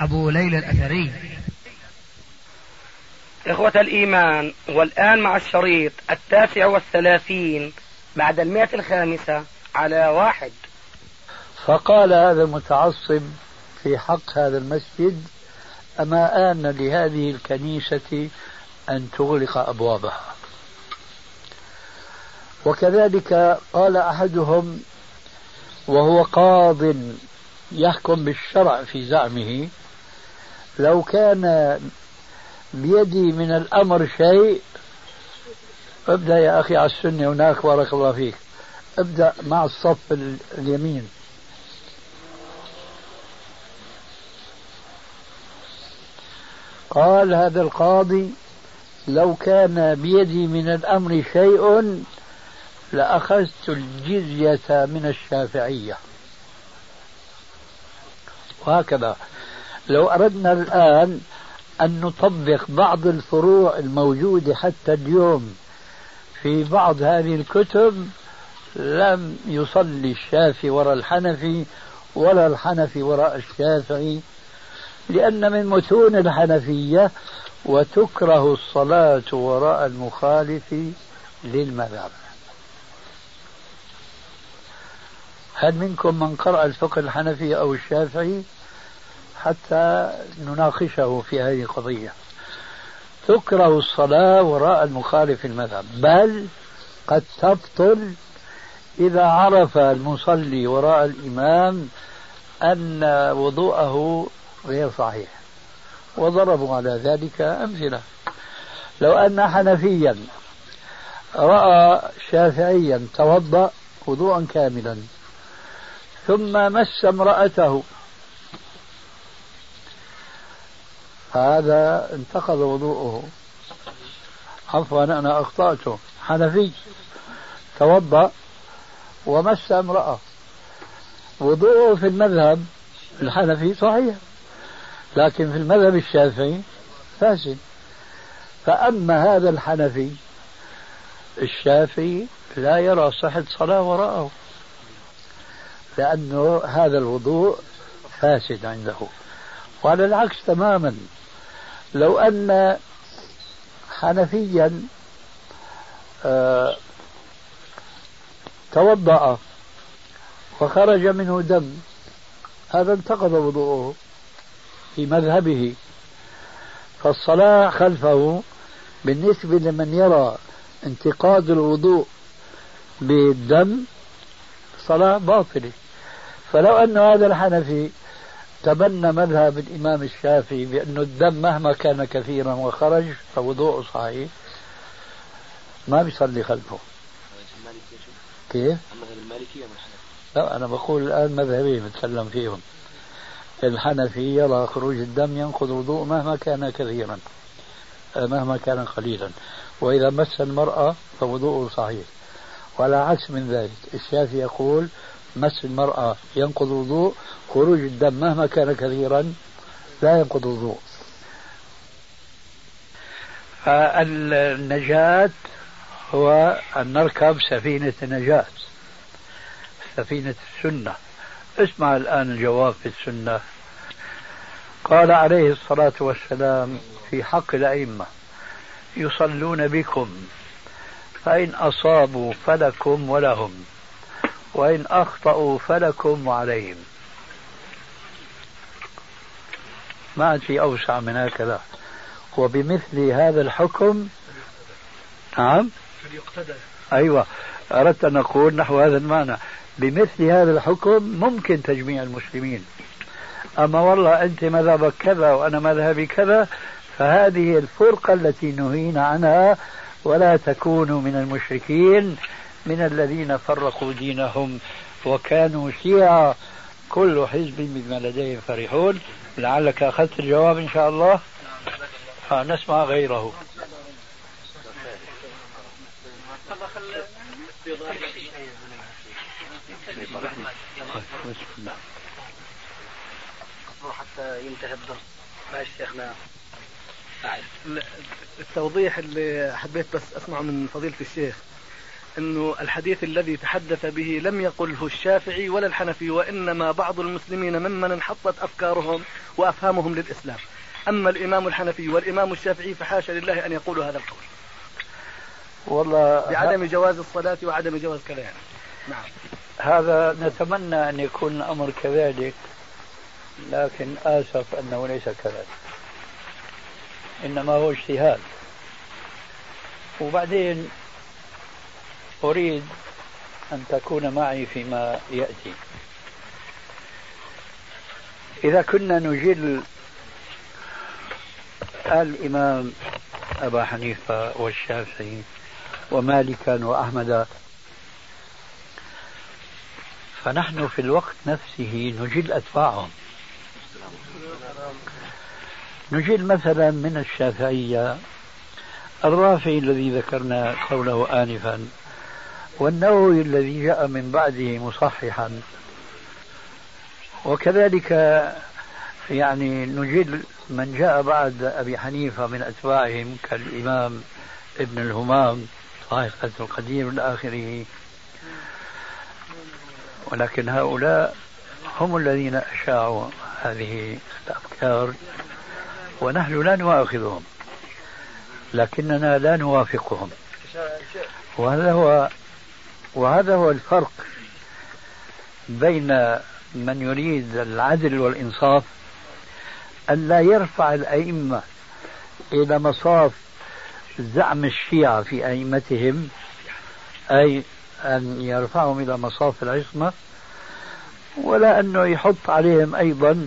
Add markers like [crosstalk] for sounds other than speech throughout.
أبو ليلى الأثري. إخوة الإيمان والآن مع الشريط التاسع والثلاثين بعد المئة الخامسة على واحد. فقال هذا المتعصب في حق هذا المسجد أما آن لهذه الكنيسة أن تغلق أبوابها؟ وكذلك قال أحدهم وهو قاض يحكم بالشرع في زعمه لو كان بيدي من الأمر شيء ابدأ يا أخي على السنة هناك بارك الله فيك. ابدأ مع الصف اليمين. قال هذا القاضي لو كان بيدي من الأمر شيء لأخذت الجزية من الشافعية. وهكذا. لو أردنا الآن أن نطبق بعض الفروع الموجودة حتى اليوم في بعض هذه الكتب لم يصلي الشافعي وراء الحنفي ولا الحنفي وراء الشافعي لأن من متون الحنفية وتكره الصلاة وراء المخالف للمذهب. هل منكم من قرأ الفقه الحنفي أو الشافعي؟ حتى نناقشه في هذه القضية. تكره الصلاة وراء المخالف المذهب بل قد تبطل إذا عرف المصلي وراء الإمام أن وضوءه غير صحيح وضربوا على ذلك أمثلة. لو أن حنفيا رأى شافعيا توضأ وضوءا كاملا ثم مس امرأته هذا انتقض وضوءه. عفوا أنا أخطأته حنفي. توضأ ومس امرأة. وضوءه في المذهب الحنفي صحيح لكن في المذهب الشافعي فاسد. فأما هذا الحنفي الشافعي لا يرى صحة صلاة وراءه لأنه هذا الوضوء فاسد عنده. وعلى العكس تماما. لو أن حنفيا آه، توضأ وخرج منه دم هذا انتقض وضوءه في مذهبه. فالصلاة خلفه بالنسبة لمن يرى انتقاد الوضوء بالدم صلاة باطلة. فلو أن هذا الحنفي تبنى مذهب الإمام الشافعي بأن الدم مهما كان كثيرا وخرج فوضوءه صحيح ما بيصلي خلفه. كيف؟ لا أنا بقول الآن مذهبين بتكلم فيهم. الحنفي يرى خروج الدم ينقض الوضوء مهما كان كثيرا مهما كان قليلا. وإذا مس المرأة فوضوءه صحيح. وعلى عكس من ذلك الشافعي يقول مس المرأة ينقض الوضوء خروج الدم مهما كان كثيرا لا ينقض الوضوء. النجاة هو أن نركب سفينة النجاة سفينة السنة. اسمع الآن الجواب في السنة. قال عليه الصلاة والسلام في حق الأئمة يصلون بكم فإن أصابوا فلكم ولهم. وإن أخطأوا فلكم وعليهم. ما عاد في أوسع من هكذا. وبمثل هذا الحكم نعم؟ أيوة. أردت أن أقول نحو هذا المعنى. بمثل هذا الحكم ممكن تجميع المسلمين. أما والله أنت مذهبك كذا وأنا مذهبي كذا فهذه الفرقة التي نهينا عنها ولا تكونوا من المشركين. من الذين فرقوا دينهم وكانوا شيعا. كل حزب بما لديهم فرحون. لعلك أخذت الجواب إن شاء الله؟ فنسمع غيره. حتى ينتهي الدرس. شيخنا. التوضيح اللي حبيت بس أسمعه من فضيلة الشيخ. إنه الحديث الذي تحدث به لم يقله الشافعي ولا الحنفي وإنما بعض المسلمين ممن انحطت أفكارهم وأفهامهم للإسلام. أما الإمام الحنفي والإمام الشافعي فحاشا لله أن يقولوا هذا القول. والله بعدم جواز الصلاة وعدم جواز كذا يعني. نعم. هذا نتمنى أن يكون الأمر كذلك لكن آسف أنه ليس كذلك. إنما هو اجتهاد. وبعدين أريد أن تكون معي فيما يأتي. إذا كنا نجل الإمام أبا حنيفة والشافعي ومالكا وأحمد فنحن في الوقت نفسه نجل أتباعهم. نجل مثلا من الشافعية الرافعي الذي ذكرنا قوله آنفا والنووي الذي جاء من بعده مصححا. وكذلك يعني نجل من جاء بعد أبي حنيفة من أتباعهم كالإمام ابن الهمام صاحب فتح القدير إلى آخره ولكن هؤلاء هم الذين أشاعوا هذه الأفكار ونحن لا نؤاخذهم لكننا لا نوافقهم. وهذا هو وهذا هو الفرق بين من يريد العدل والإنصاف أن لا يرفع الأئمة إلى مصاف زعم الشيعة في أئمتهم أي أن يرفعهم إلى مصاف العصمة ولا أنه يحط عليهم أيضا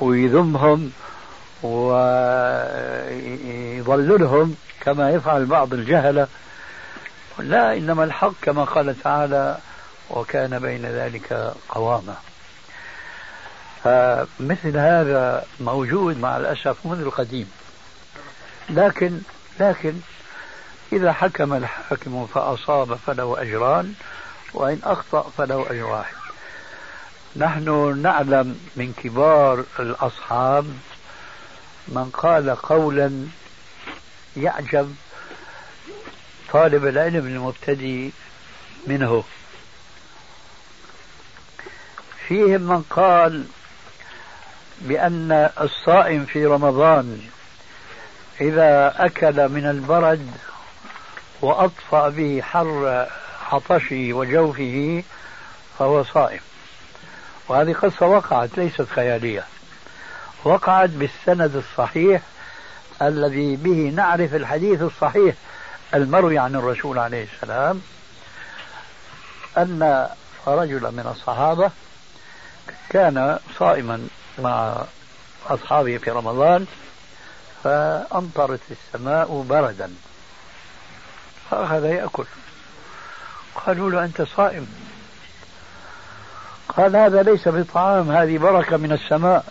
ويذمهم ويضللهم كما يفعل بعض الجهلة. لا إنما الحق كما قال تعالى وكان بين ذلك قواما فمثل هذا موجود مع الأسف منذ القديم. لكن لكن إذا حكم الحاكم فأصاب فله أجران وإن أخطأ فله أجر واحد. نحن نعلم من كبار الأصحاب من قال قولا يعجب طالب العلم المبتدئ منه. فيهم من قال بأن الصائم في رمضان إذا أكل من البرد وأطفأ به حر عطشه وجوفه فهو صائم. وهذه قصة وقعت ليست خيالية. وقعت بالسند الصحيح الذي به نعرف الحديث الصحيح المروي عن الرسول عليه السلام أن رجلا من الصحابة كان صائما مع أصحابه في رمضان فأمطرت السماء بردا فأخذ يأكل. قالوا له أنت صائم. قال هذا ليس بطعام هذه بركة من السماء.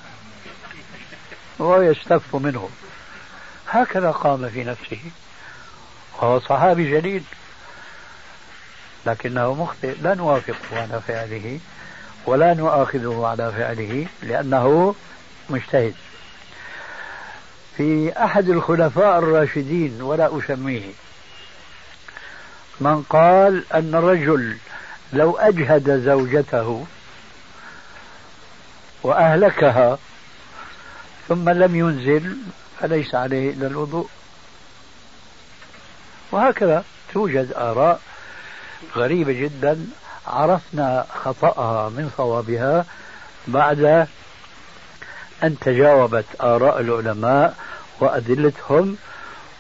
وهو يستف منه. هكذا قام في نفسه. وهو صحابي جليل. لكنه مخطئ. لا نوافقه على فعله ولا نؤاخذه على فعله لأنه مجتهد. في أحد الخلفاء الراشدين ولا أسميه. من قال أن الرجل لو أجهد زوجته وأهلكها ثم لم ينزل فليس عليه إلا الوضوء. وهكذا توجد آراء غريبة جدا. عرفنا خطأها من صوابها بعد أن تجاوبت آراء العلماء وأدلتهم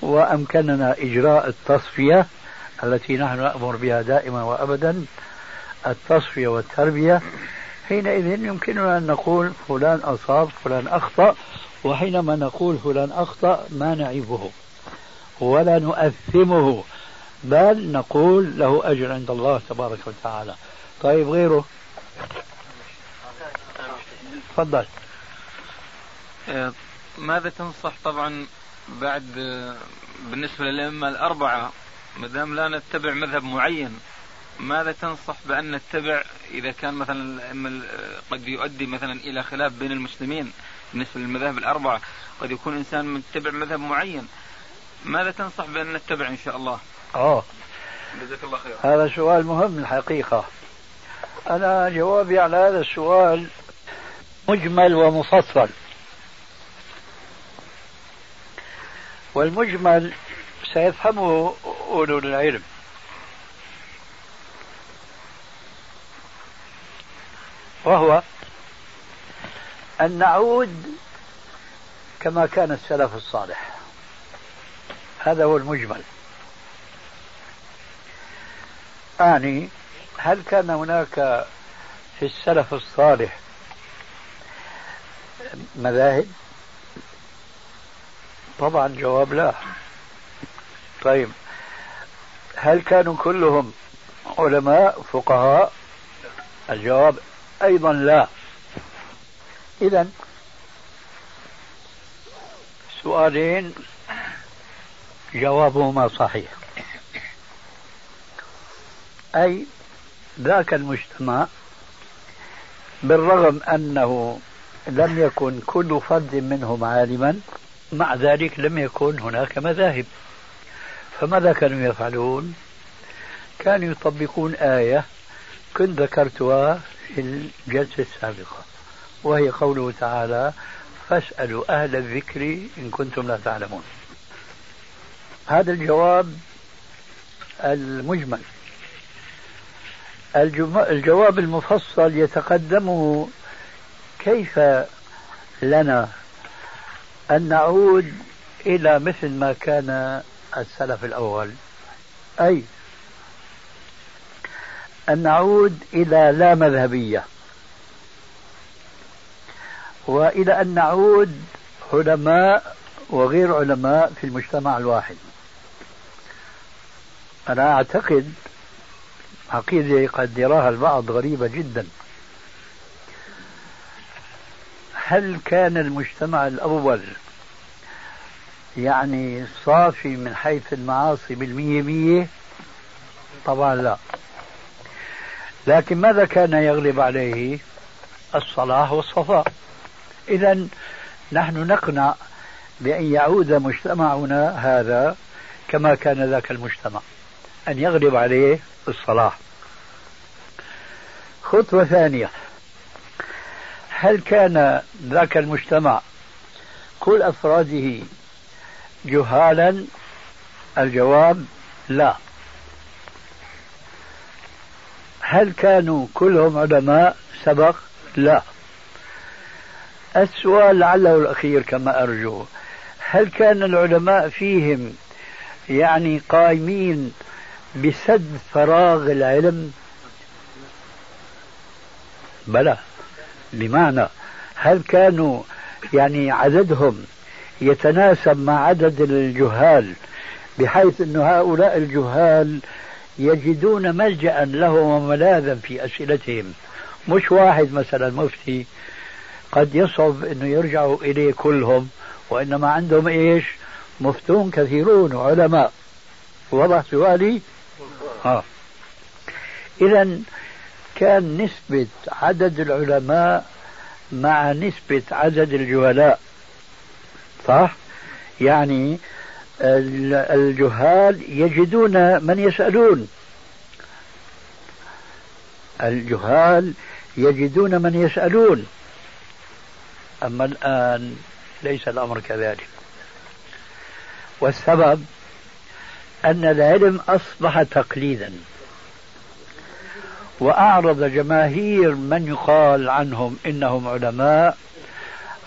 وأمكننا إجراء التصفية التي نحن نأمر بها دائما وأبدا. التصفية والتربية. حينئذ يمكننا أن نقول فلان أصاب فلان أخطأ وحينما نقول فلان أخطأ ما نعيبه. ولا نؤثمه بل نقول له أجر عند الله تبارك وتعالى. طيب غيره؟ تفضل. آه، ماذا تنصح طبعا بعد آه، بالنسبة للأئمة الأربعة ما دام لا نتبع مذهب معين ماذا تنصح بأن نتبع؟ إذا كان مثلا قد يؤدي مثلا إلى خلاف بين المسلمين بالنسبة للمذاهب الأربعة قد يكون إنسان متبع مذهب معين. ماذا تنصح بأن نتبع إن شاء الله؟ آه. جزاك الله خير هذا سؤال مهم الحقيقة. أنا جوابي على هذا السؤال مجمل ومفصل. والمجمل سيفهمه أولو العلم. وهو أن نعود كما كان السلف الصالح. هذا هو المجمل. أعني هل كان هناك في السلف الصالح مذاهب؟ طبعا جواب لا. طيب هل كانوا كلهم علماء فقهاء؟ الجواب أيضا لا. إذا سؤالين جوابهما صحيح. أي ذاك المجتمع بالرغم أنه لم يكن كل فرد منهم عالما مع ذلك لم يكن هناك مذاهب. فماذا كانوا يفعلون؟ كانوا يطبقون آية كنت ذكرتها في الجلسة السابقة وهي قوله تعالى فاسألوا أهل الذكر إن كنتم لا تعلمون. هذا الجواب المجمل. الجواب المفصل يتقدمه كيف لنا أن نعود إلى مثل ما كان السلف الأول؟ أي أن نعود إلى لا مذهبية وإلى أن نعود علماء وغير علماء في المجتمع الواحد. أنا أعتقد عقيدة قد يراها البعض غريبة جدا. هل كان المجتمع الأول يعني صافي من حيث المعاصي بالمية مية؟ طبعا لا. لكن ماذا كان يغلب عليه؟ الصلاح والصفاء. إذا نحن نقنع بأن يعود مجتمعنا هذا كما كان ذاك المجتمع. أن يغلب عليه الصلاح خطوة ثانية. هل كان ذاك المجتمع كل أفراده جهالا؟ الجواب لا. هل كانوا كلهم علماء؟ سبق لا. السؤال لعله الأخير كما أرجو. هل كان العلماء فيهم يعني قائمين بسد فراغ العلم. بلى. بمعنى هل كانوا يعني عددهم يتناسب مع عدد الجهال بحيث أن هؤلاء الجهال يجدون ملجأ لهم وملاذا في أسئلتهم؟ مش واحد مثلا مفتي قد يصعب أنه يرجعوا إليه كلهم وإنما عندهم إيش؟ مفتون كثيرون وعلماء وضع سؤالي؟ إذا كان نسبة عدد العلماء مع نسبة عدد الجهلاء صح؟ يعني الجهال يجدون من يسألون. الجهال يجدون من يسألون. أما الآن ليس الأمر كذلك. والسبب أن العلم أصبح تقليدا. وأعرض جماهير من يقال عنهم إنهم علماء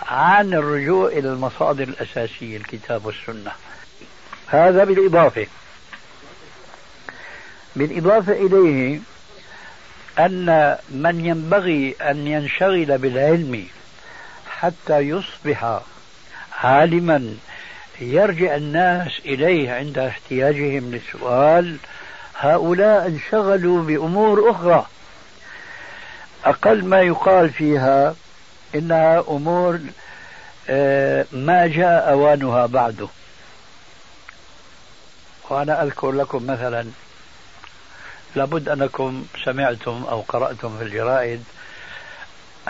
عن الرجوع إلى المصادر الأساسية الكتاب والسنة. هذا بالإضافة. بالإضافة إليه أن من ينبغي أن ينشغل بالعلم حتى يصبح عالما يرجع الناس إليه عند احتياجهم للسؤال هؤلاء انشغلوا بأمور أخرى. أقل ما يقال فيها إنها أمور آه، ما جاء أوانها بعده. وأنا أذكر لكم مثلا لابد أنكم سمعتم أو قرأتم في الجرائد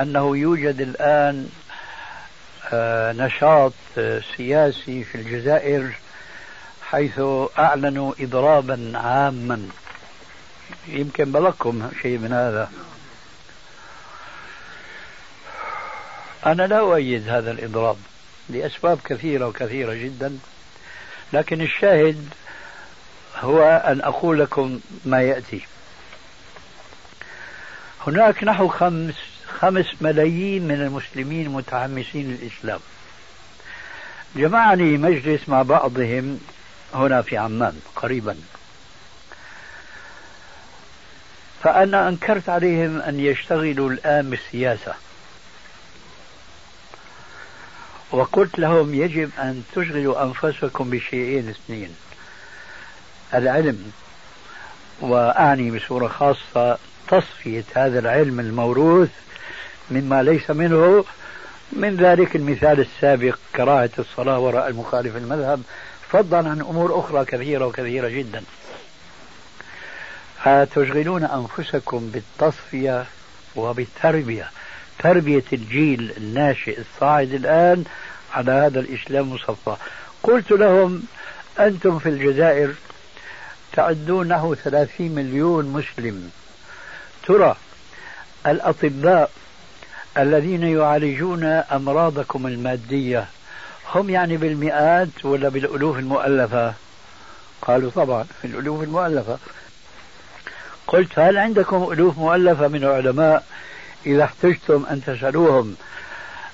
أنه يوجد الآن نشاط آه، سياسي في الجزائر حيث أعلنوا إضرابا عاما. يمكن بلغكم شيء من هذا. أنا لا أؤيد هذا الإضراب لأسباب كثيرة وكثيرة جدا لكن الشاهد هو أن أقول لكم ما يأتي. هناك نحو خمس خمس ملايين من المسلمين متحمسين للإسلام. جمعني مجلس مع بعضهم هنا في عمان قريبا. فأنا أنكرت عليهم أن يشتغلوا الآن بالسياسة. وقلت لهم يجب أن تشغلوا أنفسكم بشيئين اثنين. العلم وأعني بصورة خاصة تصفية هذا العلم الموروث مما ليس منه من ذلك المثال السابق كراهة الصلاة وراء المخالف المذهب فضلا عن أمور أخرى كثيرة وكثيرة جدا. فتشغلون أنفسكم بالتصفية وبالتربية؟ تربية الجيل الناشئ الصاعد الآن على هذا الإسلام المصفى قلت لهم أنتم في الجزائر تعدون نحو ثلاثين مليون مسلم. ترى الأطباء الذين يعالجون أمراضكم المادية. هم يعني بالمئات ولا بالألوف المؤلفة؟ قالوا طبعا في الألوف المؤلفة. قلت هل عندكم ألوف مؤلفة من العلماء؟ إذا احتجتم أن تسألوهم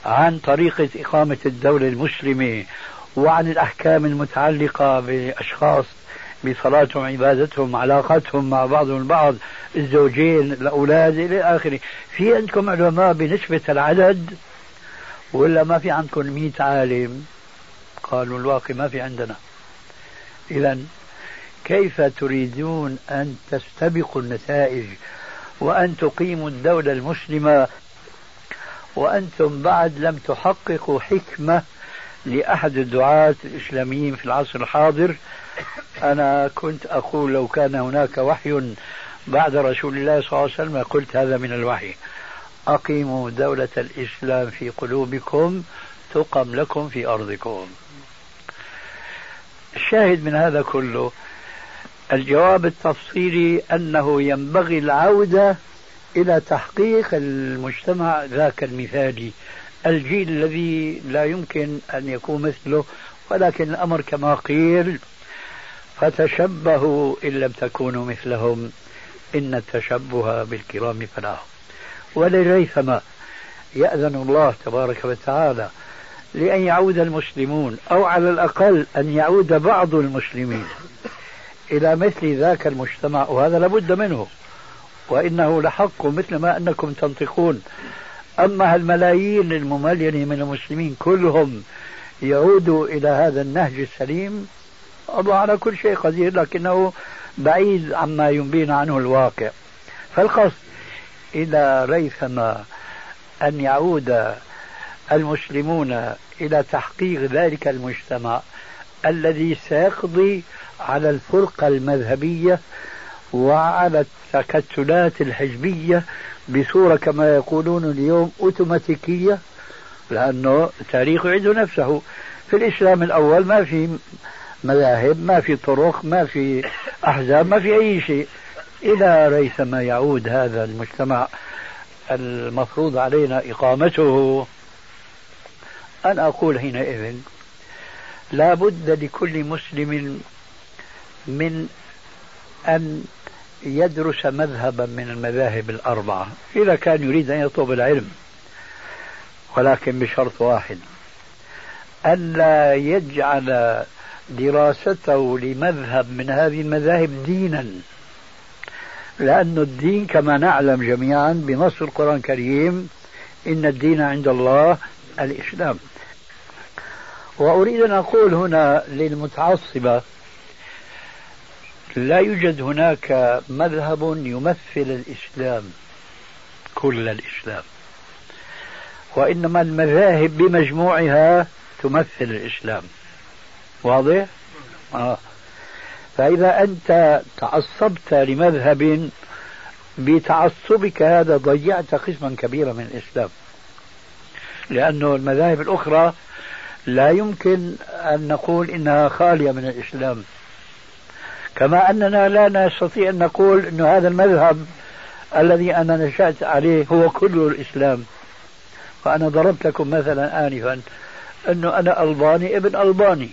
عن طريقة إقامة الدولة المسلمة وعن الأحكام المتعلقة بأشخاص بصلاتهم عبادتهم علاقتهم مع بعضهم البعض الزوجين الأولاد إلى آخره. في عندكم علماء بنسبة العدد؟ ولا ما في عندكم مئة عالم؟ قالوا الواقع ما في عندنا. إذا كيف تريدون أن تستبقوا النتائج وأن تقيموا الدولة المسلمة وأنتم بعد لم تحققوا حكمة لأحد الدعاة الإسلاميين في العصر الحاضر؟ أنا كنت أقول لو كان هناك وحي بعد رسول الله صلى الله عليه وسلم قلت هذا من الوحي. أقيموا دولة الإسلام في قلوبكم تقم لكم في أرضكم. الشاهد من هذا كله الجواب التفصيلي أنه ينبغي العودة إلى تحقيق المجتمع ذاك المثالي. الجيل الذي لا يمكن أن يكون مثله ولكن الأمر كما قيل فتشبهوا إن لم تكونوا مثلهم. إن التشبه بالكرام فلاح ولريثما يأذن الله تبارك وتعالى لأن يعود المسلمون أو على الأقل أن يعود بعض المسلمين إلى مثل ذاك المجتمع وهذا لابد منه. وإنه لحق مثل ما أنكم تنطقون. أما الملايين المملينة من المسلمين كلهم يعودوا إلى هذا النهج السليم الله على كل شيء قدير لكنه بعيد عما ينبينا عنه الواقع. فالقصد إلى ريثما أن يعود المسلمون إلى تحقيق ذلك المجتمع الذي سيقضي على الفرقة المذهبية وعلى التكتلات الحزبية بصورة كما يقولون اليوم أوتوماتيكية لأنه التاريخ يعيد نفسه. في الإسلام الأول ما في مذاهب ما في طرق ما في أحزاب ما في أي شيء. إلى ريثما يعود هذا المجتمع المفروض علينا إقامته. أنا أقول حينئذ لا بد لكل مسلم من أن يدرس مذهبا من المذاهب الأربعة إذا كان يريد أن يطلب العلم. ولكن بشرط واحد ألا يجعل دراسته لمذهب من هذه المذاهب دينا. لأن الدين كما نعلم جميعا بنص القرآن الكريم إن الدين عند الله الإسلام. وأريد أن أقول هنا للمتعصبة لا يوجد هناك مذهب يمثل الإسلام كل الإسلام. وإنما المذاهب بمجموعها تمثل الإسلام. واضح؟ آه. فإذا أنت تعصبت لمذهب بتعصبك هذا ضيعت قسما كبيرا من الإسلام لأنه المذاهب الأخرى لا يمكن أن نقول إنها خالية من الإسلام كما أننا لا نستطيع أن نقول أن هذا المذهب الذي أنا نشأت عليه هو كل الإسلام فأنا ضربت لكم مثلا آنفا أنه أنا ألباني ابن ألباني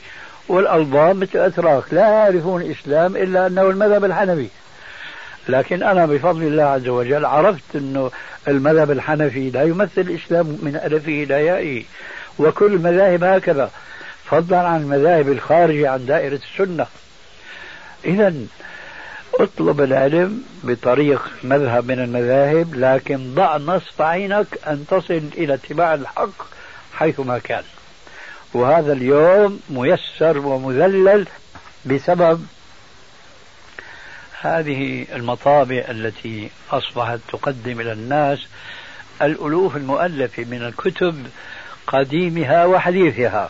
والألبان مثل أتراك لا يعرفون الإسلام إلا أنه المذهب الحنفي. لكن أنا بفضل الله عز وجل عرفت أنه المذهب الحنفي لا يمثل الإسلام من ألفه إلى يائه وكل المذاهب هكذا. فضلا عن المذاهب الخارجة عن دائرة السنة. إذا اطلب العلم بطريق مذهب من المذاهب لكن ضع نصب عينك أن تصل إلى اتباع الحق حيثما كان. وهذا اليوم ميسر ومذلل بسبب هذه المطابع التي أصبحت تقدم إلى الناس. الألوف المؤلفة من الكتب قديمها وحديثها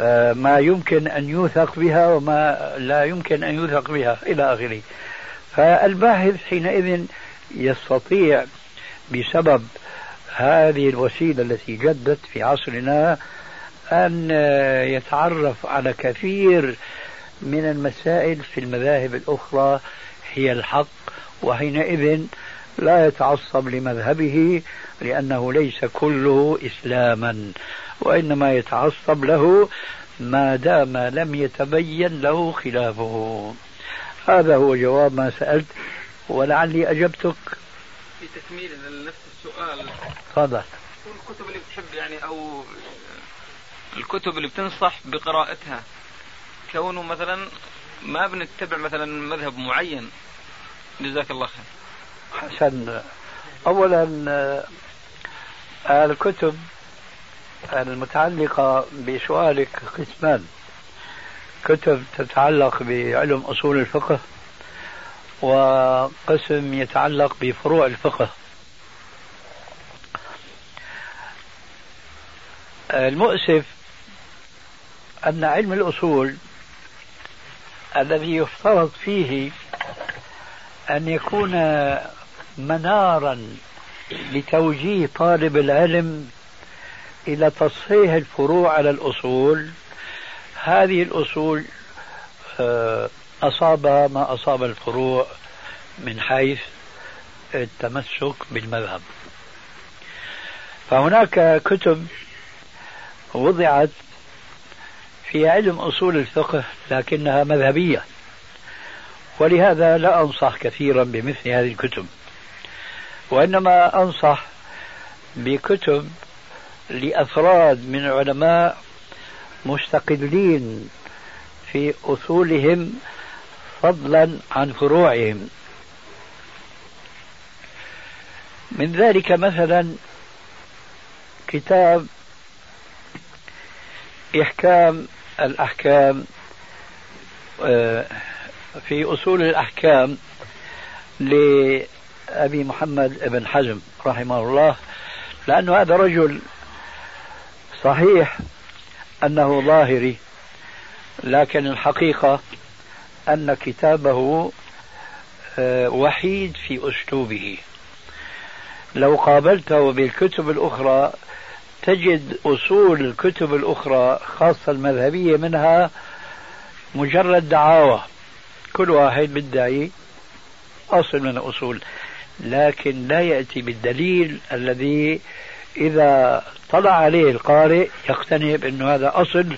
آه، ما يمكن أن يوثق بها وما لا يمكن أن يوثق بها إلى آخره. فالباحث حينئذ يستطيع بسبب هذه الوسيلة التي جدت في عصرنا أن يتعرف على كثير من المسائل في المذاهب الأخرى هي الحق وحينئذ لا يتعصب لمذهبه لأنه ليس كله إسلاما وإنما يتعصب له ما دام لم يتبين له خلافه. هذا هو جواب ما سألت ولعلي أجبتك. في تكميل لنفس السؤال. تفضل. الكتب اللي بتحب يعني أو الكتب اللي بتنصح بقراءتها. كونه مثلا ما بنتبع مثلا مذهب معين. جزاك الله خير. حسن اولا الكتب المتعلقة بسؤالك قسمان. كتب تتعلق بعلم أصول الفقه وقسم يتعلق بفروع الفقه. المؤسف أن علم الأصول الذي يفترض فيه أن يكون منارا لتوجيه طالب العلم إلى تصحيح الفروع على الأصول هذه الأصول آه، أصابها ما أصاب الفروع من حيث التمسك بالمذهب. فهناك كتب وضعت في علم أصول الفقه لكنها مذهبية. ولهذا لا أنصح كثيرا بمثل هذه الكتب. وإنما أنصح بكتب لأفراد من العلماء مستقلين في أصولهم فضلا عن فروعهم. من ذلك مثلا كتاب إحكام الأحكام آه، في أصول الأحكام لأبي محمد بن حزم رحمه الله لأنه هذا رجل صحيح أنه ظاهري لكن الحقيقة أن كتابه آه، وحيد في أسلوبه. لو قابلته بالكتب الأخرى تجد أصول الكتب الأخرى خاصة المذهبية منها مجرد دعاوى. كل واحد بيدعي أصل من الأصول لكن لا يأتي بالدليل الذي إذا طلع عليه القارئ يقتنع بأنه هذا أصل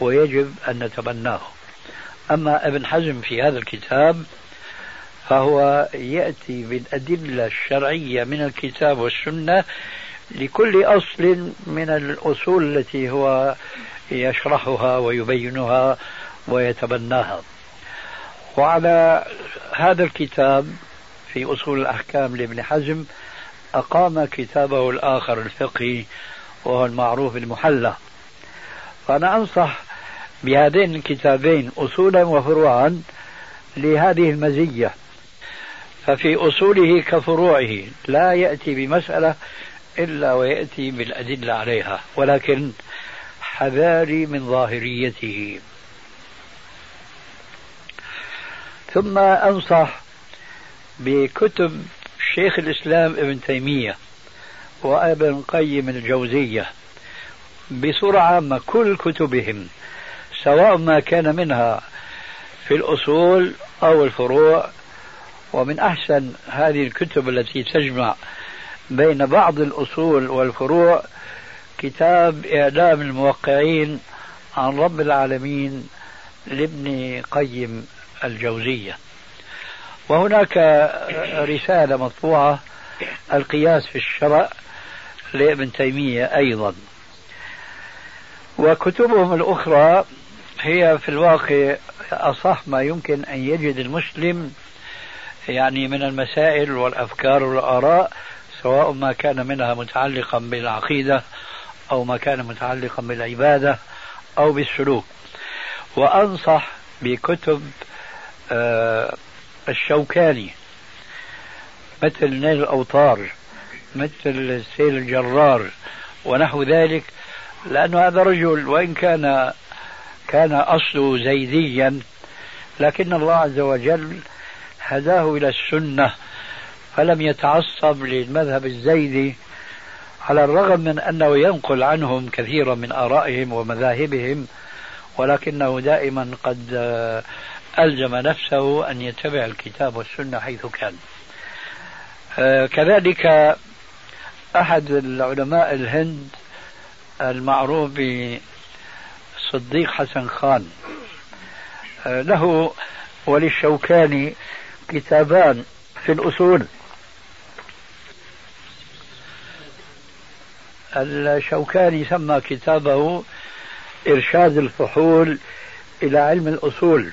ويجب أن نتبناه. أما ابن حزم في هذا الكتاب فهو يأتي بالأدلة الشرعية من الكتاب والسنة لكل أصل من الأصول التي هو يشرحها ويبينها ويتبناها. وعلى هذا الكتاب في أصول الأحكام لابن حزم أقام كتابه الآخر الفقهي وهو المعروف المحلى فأنا أنصح بهذين الكتابين أصولا وفروعا لهذه المزية. ففي أصوله كفروعه لا يأتي بمسألة إلا ويأتي بالأدلة عليها. ولكن حذاري من ظاهريته. ثم أنصح بكتب شيخ الإسلام ابن تيمية وابن قيم الجوزية بصورة عامة كل كتبهم سواء ما كان منها في الأصول أو الفروع. ومن أحسن هذه الكتب التي تجمع بين بعض الأصول والفروع كتاب إعلام الموقعين عن رب العالمين لابن قيم الجوزية. وهناك رسالة مطبوعة القياس في الشرع لابن تيمية أيضا. وكتبهم الأخرى هي في الواقع أصح ما يمكن أن يجد المسلم يعني من المسائل والأفكار والآراء سواء ما كان منها متعلقا بالعقيدة أو ما كان متعلقا بالعبادة أو بالسلوك. وأنصح بكتب آه، الشوكاني مثل نيل الأوطار مثل سيل الجرار ونحو ذلك لأن هذا رجل وإن كان كان أصله زيديا لكن الله عز وجل هداه إلى السنة فلم يتعصب للمذهب الزيدي على الرغم من أنه ينقل عنهم كثيرا من آرائهم ومذاهبهم ولكنه دائما قد ألزم نفسه أن يتبع الكتاب والسنة حيث كان. آه، كذلك أحد العلماء الهند المعروف بصديق حسن خان آه، له وللشوكاني كتابان في الأصول. الشوكاني سمى كتابه إرشاد الفحول إلى علم الأصول.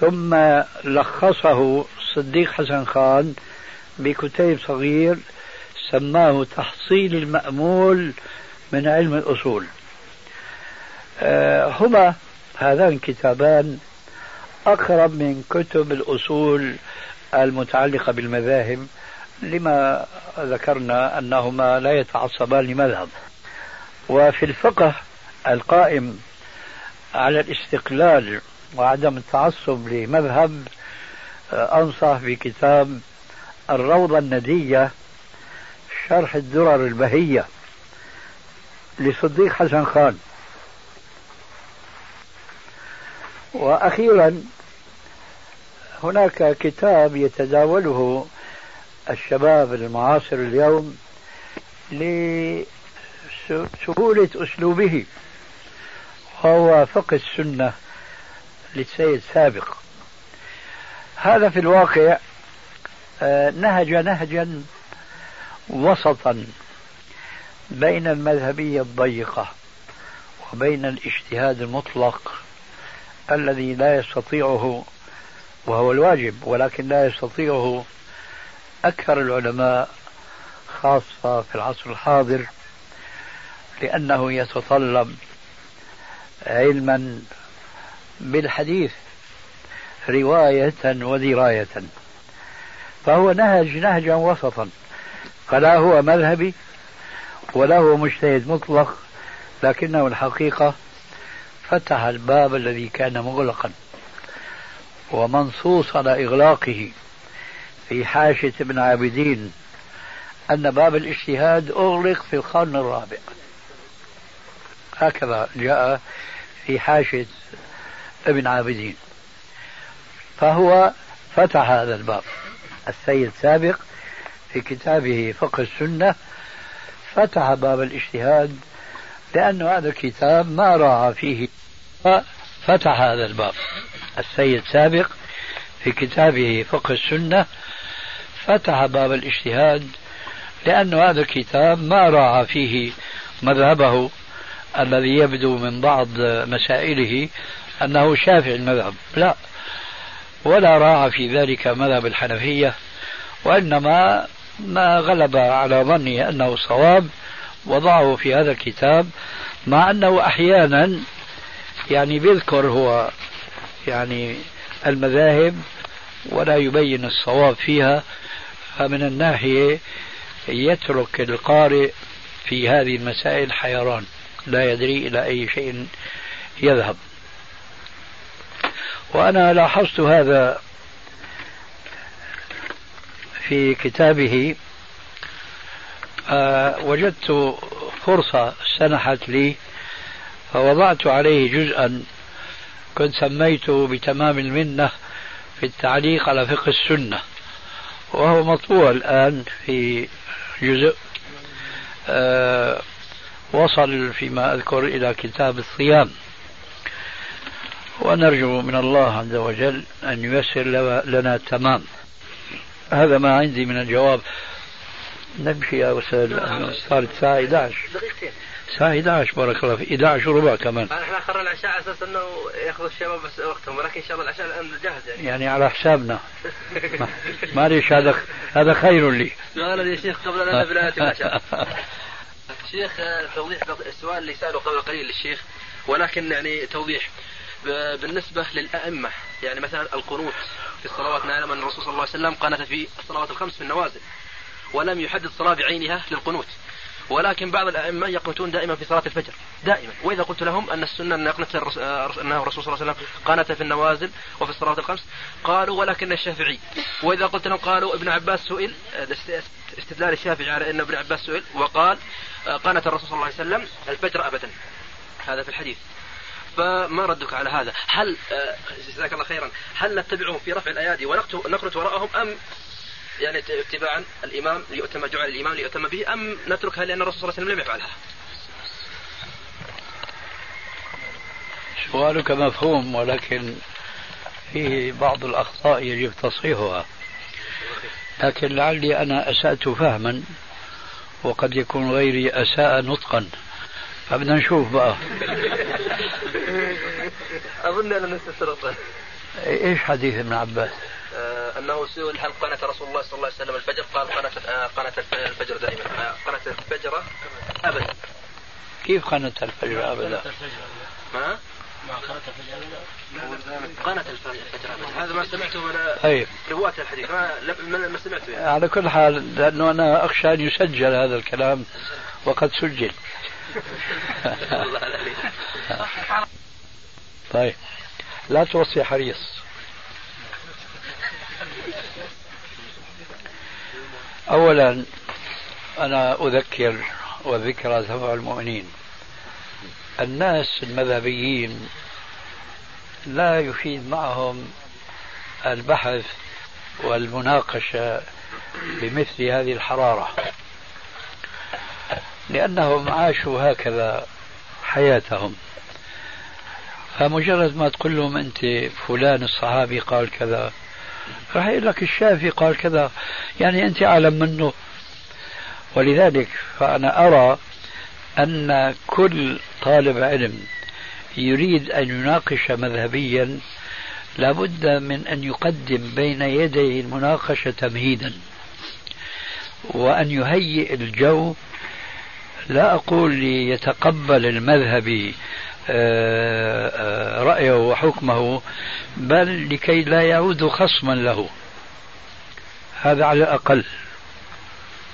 ثم لخصه صديق حسن خان بكتيب صغير سماه تحصيل المأمول من علم الأصول. آه، هما هذان الكتابان أقرب من كتب الأصول المتعلقة بالمذاهب لما ذكرنا أنهما لا يتعصبان لمذهب. وفي الفقه القائم على الاستقلال وعدم التعصب لمذهب آه، أنصح بكتاب الروضة الندية شرح الدرر البهية لصديق حسن خان. وأخيرا هناك كتاب يتداوله الشباب المعاصر اليوم لسهولة أسلوبه وهو فقه السنة للسيد سابق. هذا في الواقع آه، نهج نهجا وسطا بين المذهبية الضيقة وبين الاجتهاد المطلق الذي لا يستطيعه وهو الواجب ولكن لا يستطيعه أكثر العلماء خاصة في العصر الحاضر لأنه يتطلب علما بالحديث رواية ودراية. فهو نهج نهجا وسطا فلا هو مذهبي ولا هو مجتهد مطلق لكنه الحقيقة فتح الباب الذي كان مغلقا ومنصوص على إغلاقه. في حاشية ابن عابدين أن باب الاجتهاد أغلق في القرن الرابع. هكذا جاء في حاشية ابن عابدين. فهو فتح هذا الباب. السيد سابق في كتابه فقه السنة فتح باب الاجتهاد لأن هذا الكتاب ما راعى فيه. فتح هذا الباب. السيد سابق في كتابه فقه السنة فتح باب الاجتهاد لأن هذا الكتاب ما راعى فيه مذهبه الذي يبدو من بعض مسائله أنه شافعي المذهب لا ولا راعى في ذلك مذهب الحنفية وإنما ما غلب على ظني أنه صواب وضعه في هذا الكتاب مع أنه أحيانا يعني بيذكر هو يعني المذاهب ولا يبين الصواب فيها فمن الناحية يترك القارئ في هذه المسائل حيران لا يدري إلى أي شيء يذهب. وأنا لاحظت هذا في كتابه. أه وجدت فرصة سنحت لي فوضعت عليه جزءا كنت سميته بتمام المنة في التعليق على فقه السنة وهو مطبوع الآن في جزء أه وصل فيما أذكر إلى كتاب الصيام. ونرجو من الله عز وجل أن ييسر لنا التمام هذا ما عندي من الجواب. نمشي يا أستاذ صارت الساعة 11 دقيقتين. الساعة 11 بارك الله فيك. 11 وربع كمان. إحنا أخرنا العشاء على أساس إنه ياخذ الشباب بس وقتهم ولكن إن شاء الله العشاء الآن جاهز يعني. يعني على حسابنا. معلش هذا هذا خير لي. سؤال يا شيخ قبل أن نبدا العشاء. [laughs] شيخ توضيح السؤال اللي سأله قبل قليل للشيخ ولكن يعني توضيح. بالنسبة للأئمة يعني مثلا القنوت في الصلوات نعلم أن الرسول صلى الله عليه وسلم قنت في الصلوات الخمس في النوازل ولم يحدد صلاة بعينها للقنوت. ولكن بعض الأئمة يقنتون دائما في صلاة الفجر. دائما. وإذا قلت لهم أن السنة أن يقنت أنه الرسول صلى الله عليه وسلم قنت في النوازل وفي الصلاة الخمس قالوا ولكن الشافعي. وإذا قلت لهم قالوا ابن عباس سئل استدلال الشافعي على أن ابن عباس سئل وقال قنت الرسول صلى الله عليه وسلم الفجر أبدا. هذا في الحديث. فما ردك على هذا؟ هل جزاك الله خيرا هل نتبعهم في رفع الأيادي ونقنت وراءهم أم يعني اتباعا الإمام ليؤتم جعل الإمام ليؤتم به أم نتركها لأن الرسول صلى الله عليه وسلم لم يفعلها؟ سؤالك مفهوم ولكن فيه بعض الأخطاء يجب تصحيحها لكن لعلي أنا أسأت فهما وقد يكون غيري أساء نطقا فبدنا نشوف بقى [laughs] أظن أنا نستشرط إيش حديث ابن عباس؟ آه أنه سئل هل قنت رسول الله صلى الله عليه وسلم الفجر؟ قال قنت آه قنت الفجر دائما. آه قنت الفجر ابدا. كيف قنت الفجر ابدا؟ ما؟ ما قنت الفجر قنت الفجر ابدا. هذا ما سمعته ولا طيب. رواة الحديث. ما ما سمعته يعني. على كل حال لأنه أنا أخشى أن يسجل هذا الكلام وقد سجل. [laughs] طيب. لا توصي حريص. أولا أنا أذكر وذكرى تنفع المؤمنين. الناس المذهبيين لا يفيد معهم البحث والمناقشة بمثل هذه الحرارة لأنهم عاشوا هكذا حياتهم. فمجرد ما تقول لهم أنت فلان الصحابي قال كذا راح يقول لك الشافعي قال كذا. يعني أنت أعلم منه. ولذلك فأنا أرى أن كل طالب علم يريد أن يناقش مذهبيا لابد من أن يقدم بين يدي المناقشة تمهيدا. وأن يهيئ الجو. لا أقول ليتقبل المذهبي رأيه وحكمه بل لكي لا يعود خصما له. هذا على الأقل.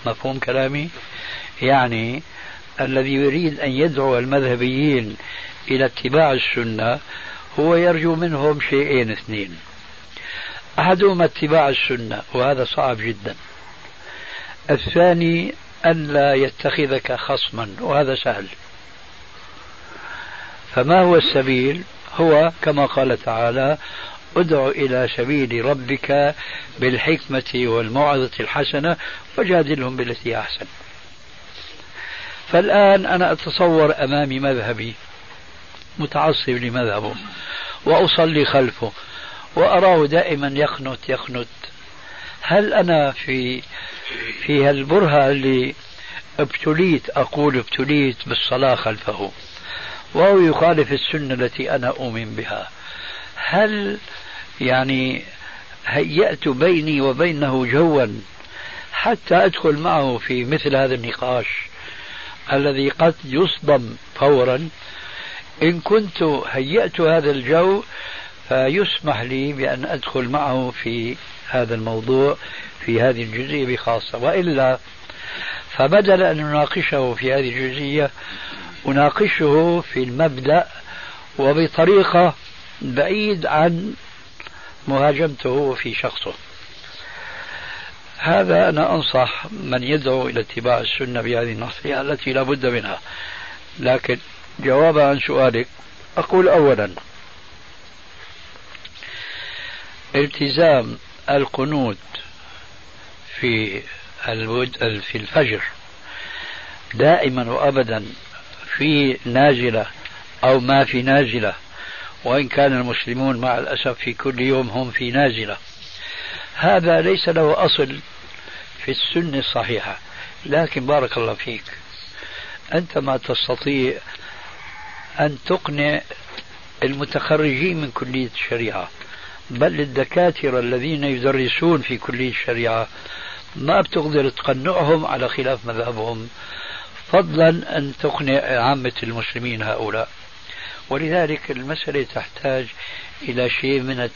مفهوم كلامي؟ يعني الذي يريد أن يدعو المذهبيين إلى اتباع السنة هو يرجو منهم شيئين اثنين. أحدهما اتباع السنة وهذا صعب جدا. الثاني ألا يتخذك خصما وهذا سهل. فما هو السبيل؟ هو كما قال تعالى ادع إلى سبيل ربك بالحكمة والموعظة الحسنة وجادلهم بالتي أحسن. فالآن أنا أتصور أمامي مذهبي متعصب لمذهبه وأصلي خلفه وأراه دائما يخنت يخنت هل أنا في في هالبرهة اللي ابتليت أقول ابتليت بالصلاة خلفه؟ وهو يخالف السنة التي أنا أؤمن بها. هل يعني هيأت بيني وبينه جوا حتى أدخل معه في مثل هذا النقاش الذي قد يصدم فورا؟ إن كنت هيأت هذا الجو فيسمح لي بأن أدخل معه في هذا الموضوع في هذه الجزئية بخاصة. وإلا فبدل أن نناقشه في هذه الجزئية أناقشه في المبدأ وبطريقة بعيد عن مهاجمته في شخصه. هذا أنا أنصح من يدعو إلى اتباع السنة بهذه النصيحة التي لا بد منها. لكن جوابا عن سؤالك أقول أولا التزام القنوت في في الفجر دائما وابدا في نازلة أو ما في نازلة وإن كان المسلمون مع الأسف في كل يوم هم في نازلة. هذا ليس له أصل في السنة الصحيحة لكن بارك الله فيك. أنت ما تستطيع أن تقنع المتخرجين من كلية الشريعة بل الدكاترة الذين يدرسون في كلية الشريعة ما بتقدر تقنعهم على خلاف مذهبهم. فضلا أن تقنع عامة المسلمين هؤلاء. ولذلك المسألة تحتاج إلى شيء من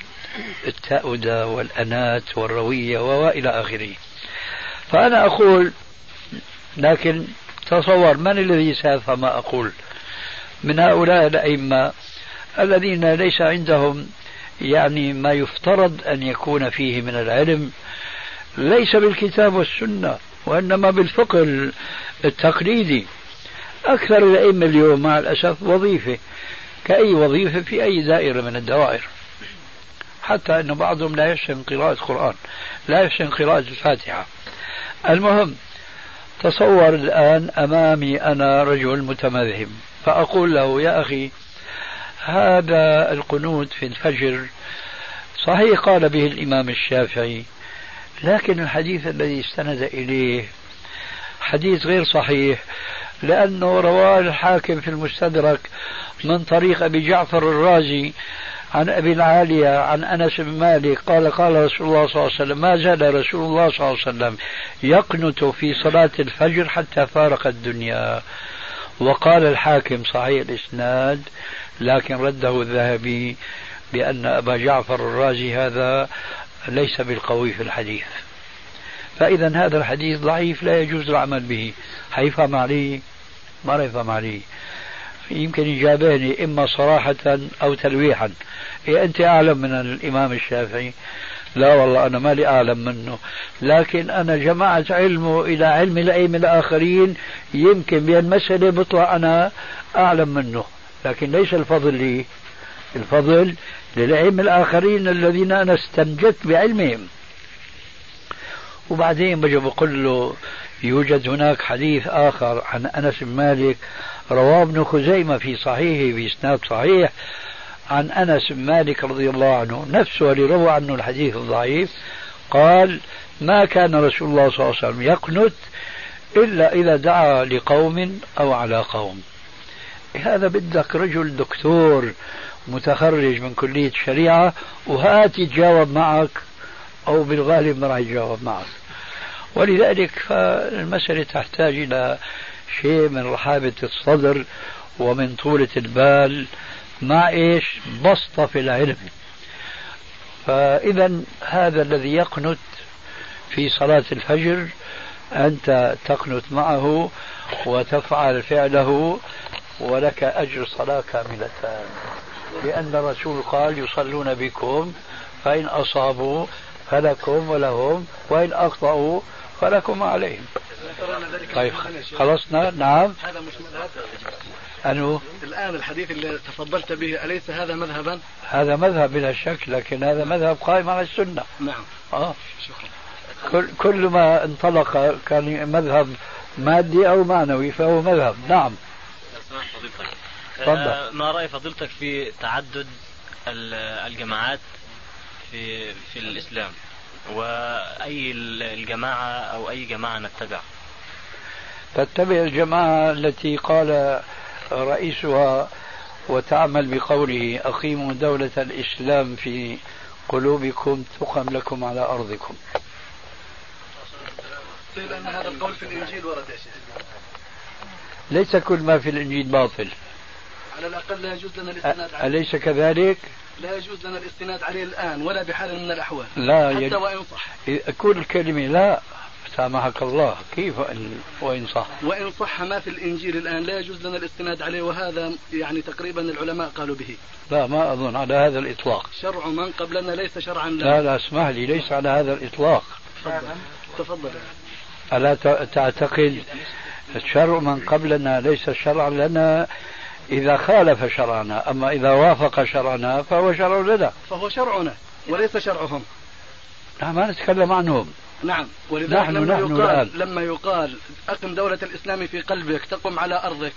التأودة والأنات والروية وإلى آخره. فأنا أقول لكن تصور من الذي سيفهم ما أقول؟ من هؤلاء الأئمة الذين ليس عندهم يعني ما يفترض أن يكون فيه من العلم ليس بالكتاب والسنة. وإنما بالفقه التقليدي. أكثر الأئمة اليوم مع الأسف وظيفة كأي وظيفة في أي دائرة من الدوائر. حتى أن بعضهم لا يحسن قراءة قرآن لا يحسن قراءة الفاتحة. المهم تصور الآن أمامي أنا رجل متمذهب فأقول له يا أخي هذا القنوت في الفجر صحيح قال به الإمام الشافعي لكن الحديث الذي استند إليه حديث غير صحيح لأنه رواه الحاكم في المستدرك من طريق أبي جعفر الرازي عن أبي العالية عن أنس بن مالك قال قال رسول الله صلى الله عليه وسلم ما زال رسول الله صلى الله عليه وسلم يقنت في صلاة الفجر حتى فارق الدنيا. وقال الحاكم صحيح الإسناد لكن رده الذهبي بأن أبا جعفر الرازي هذا ليس بالقوي في الحديث. فإذا هذا الحديث ضعيف لا يجوز العمل به. حيفهم عليه ما يفهم عليه يمكن يجابهني إما صراحة أو تلويحا. إيه أنت أعلم من الإمام الشافعي؟ لا والله أنا مالي أعلم منه. لكن أنا جمعت علمه إلى علم الأئمة الآخرين. يمكن بهالمسألة بطلع أنا أعلم منه. لكن ليس الفضل لي. الفضل للأئمة الآخرين الذين أنا استنجدت بعلمهم. وبعدين بجي بقول له يوجد هناك حديث آخر عن أنس بن مالك رواه ابن خزيمة في صحيحه بإسناد صحيح عن أنس بن مالك رضي الله عنه. نفسه اللي روى عنه الحديث الضعيف قال ما كان رسول الله صلى الله عليه وسلم يقنت إلا إذا دعا لقوم أو على قوم. هذا بدك رجل دكتور متخرج من كلية الشريعة وهات يتجاوب معك أو بالغالب ما راح يتجاوب معك. ولذلك فالمسألة تحتاج إلى شيء من رحابة الصدر ومن طولة البال مع إيش؟ بسطة في العلم. فإذا هذا الذي يقنت في صلاة الفجر أنت تقنت معه وتفعل فعله ولك أجر صلاة كاملتان لأن الرسول قال يصلون بكم فإن أصابوا فلكم ولهم وإن أخطأوا فلكم عليهم. طيب خلصنا؟ نعم. هذا مش مذهب. أنه الآن الحديث اللي تفضلت به أليس هذا مذهبا؟ هذا مذهب بلا شك لكن هذا مذهب قائم على السنة. نعم. آه. شكرا. كل, كل ما انطلق كان مذهب مادي أو معنوي فهو مذهب. نعم. تفضل. آه، ما رأي فضيلتك في تعدد الجماعات في في الإسلام؟ وأي الجماعة أو أي جماعة نتبع؟ تتبع الجماعة التي قال رئيسها وتعمل بقوله أقيموا دولة الإسلام في قلوبكم تقم لكم على أرضكم لأن هذا القول في الإنجيل ورد يا شيخ. ليس كل ما في الإنجيل باطل. على الأقل لا يجوز لنا الاستناد عليه. أليس كذلك؟ لا يجوز لنا الاستناد عليه الآن ولا بحال من الأحوال. لا حتى وإن صح. كل كلمة لا سامحك الله. كيف إن وإن صح؟ وإن صح ما في الإنجيل الآن لا يجوز لنا الاستناد عليه وهذا يعني تقريبا العلماء قالوا به. لا ما أظن على هذا الإطلاق. شرع من قبلنا ليس شرعا لنا لا لا اسمح لي ليس على هذا الإطلاق. تفضل. تفضل. ألا تعتقد شرع من قبلنا ليس شرعا لنا؟ إذا خالف شرعنا أما إذا وافق شرعنا فهو شرع لنا. فهو شرعنا وليس شرعهم. نحن ما نتكلم عنهم. نعم ولذلك نحن لما نحن يقال الآن. لما يقال أقم دولة الإسلام في قلبك تقم على أرضك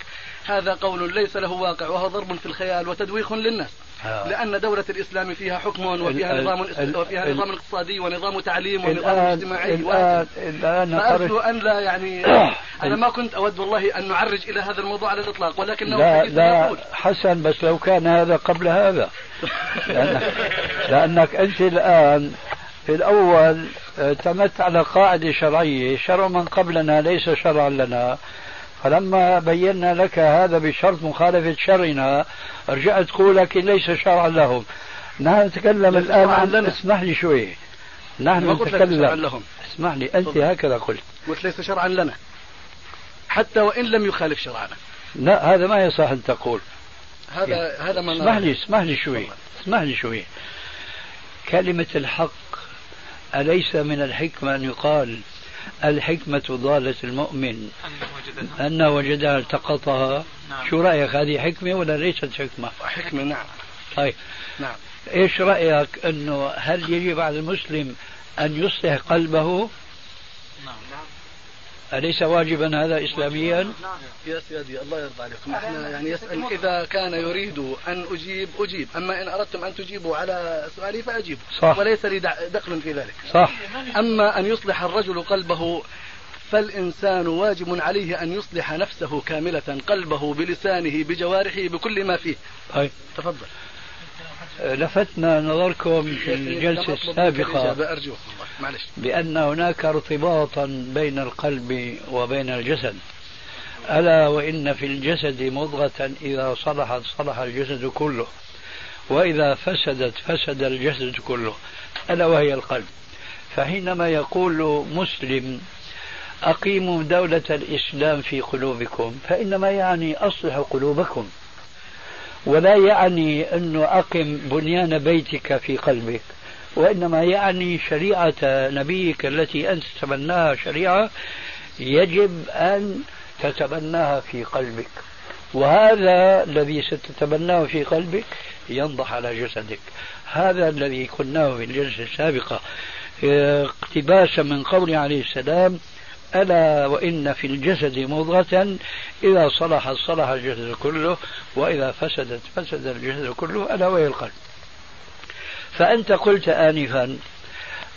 هذا قول ليس له واقع وهو ضرب في الخيال وتدويخ للناس. آه. لأن دولة الإسلام فيها حكم وفيها نظام وفيها نظام اقتصادي ونظام تعليم ونظام اجتماعي الآن الآن فأرجو أن لا يعني [coughs] أنا ما كنت أود والله أن نعرج إلى هذا الموضوع على الإطلاق ولكنه لا لا يقول. حسن بس لو كان هذا قبل هذا لأنك, [laughs] لأنك أنت الآن في الأول اعتمدت على قاعدة شرعية شرع من قبلنا ليس شرعا لنا فلما بينا لك هذا بشرط مخالفة شرعنا رجعت تقول لكن ليس شرعا لهم نحن نتكلم الآن عن لنا. اسمح لي شوي نحن نتكلم لهم. اسمح لي أنت طبعا. هكذا قلت قلت ليس شرعا لنا حتى وإن لم يخالف شرعنا. لا هذا ما يصح أن تقول. هذا يعني. هذا ما اسمح لي اسمح لي شوي. اسمح لي شوي. كلمة الحق أليس من الحكمة أن يقال الحكمة ضالة المؤمن؟ أن وجدها التقطها. نعم. شو رأيك هذه حكمة ولا ليست حكمة؟ حكمة نعم. طيب. نعم. إيش رأيك أنه هل يجب على المسلم أن يصلح قلبه؟ أليس واجبا هذا إسلاميا؟ يا سيدي الله يرضى عليكم إحنا يعني يسأل إذا كان يريد أن أجيب أجيب. أما إن أردتم أن تجيبوا على سؤالي فأجيب. صح. وليس لي دخل في ذلك. صح. أما أن يصلح الرجل قلبه فالإنسان واجب عليه أن يصلح نفسه كاملة قلبه بلسانه بجوارحه بكل ما فيه. طيب. تفضل. لفتنا نظركم في الجلسة السابقة. بأن هناك ارتباطا بين القلب وبين الجسد. ألا وإن في الجسد مضغة إذا صلحت صلح الجسد كله. وإذا فسدت فسد الجسد كله. ألا وهي القلب. فحينما يقول مسلم أقيموا دولة الإسلام في قلوبكم فإنما يعني أصلحوا قلوبكم. ولا يعني أنه أقم بنيان بيتك في قلبك وإنما يعني شريعة نبيك التي أنت تتبناها شريعة يجب أن تتبناها في قلبك. وهذا الذي ستتبناه في قلبك ينضح على جسدك. هذا الذي قلناه في الجلسة السابقة اقتباسا من قول عليه السلام ألا وإن في الجسد مضغة إذا صلحت صلح الجسد كله وإذا فسدت فسد الجسد كله ألا وهي القلب. فأنت قلت آنفا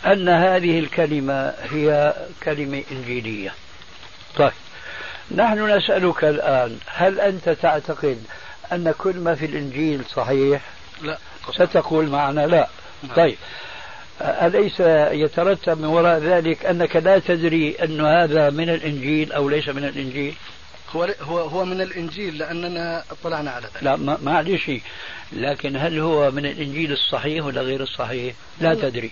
أن هذه الكلمة هي كلمة إنجيلية. طيب نحن نسألك الآن هل أنت تعتقد أن كل ما في الإنجيل صحيح؟ لا. ستقول معنا لا. نعم. طيب أليس يترتب من وراء ذلك أنك لا تدري أن هذا من الإنجيل أو ليس من الإنجيل؟ هو هو هو من الإنجيل لأننا اطلعنا على ذلك. لا ما معلش لكن هل هو من الإنجيل الصحيح ولا غير الصحيح؟ لا تدري.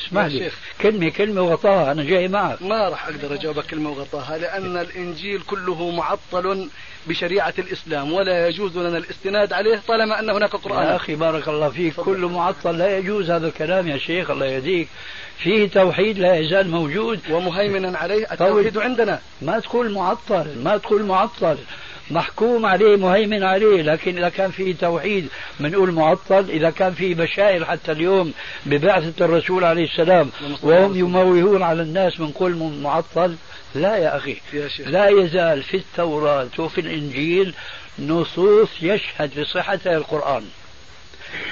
اسمح لي. كلمة كلمة وغطاها أنا جاي معك. ما راح أقدر أجاوبك كلمة وغطاها لأن الإنجيل كله معطل بشريعة الإسلام ولا يجوز لنا الاستناد عليه طالما أن هناك قرآن. يا أخي بارك الله فيك فضل. كل معطل لا يجوز هذا الكلام يا شيخ الله يهديك. فيه توحيد لا يزال موجود. ومهيمنا عليه التوحيد عندنا. ما تقول معطل ما تقول معطل. محكوم عليه مهيمن عليه لكن إذا كان فيه توحيد بنقول معطل. إذا كان فيه بشائر حتى اليوم ببعثة الرسول عليه السلام وهم يموهون على الناس بنقول معطل. لا يا أخي لا يزال في التوراة وفي الإنجيل نصوص يشهد بصحتها القرآن.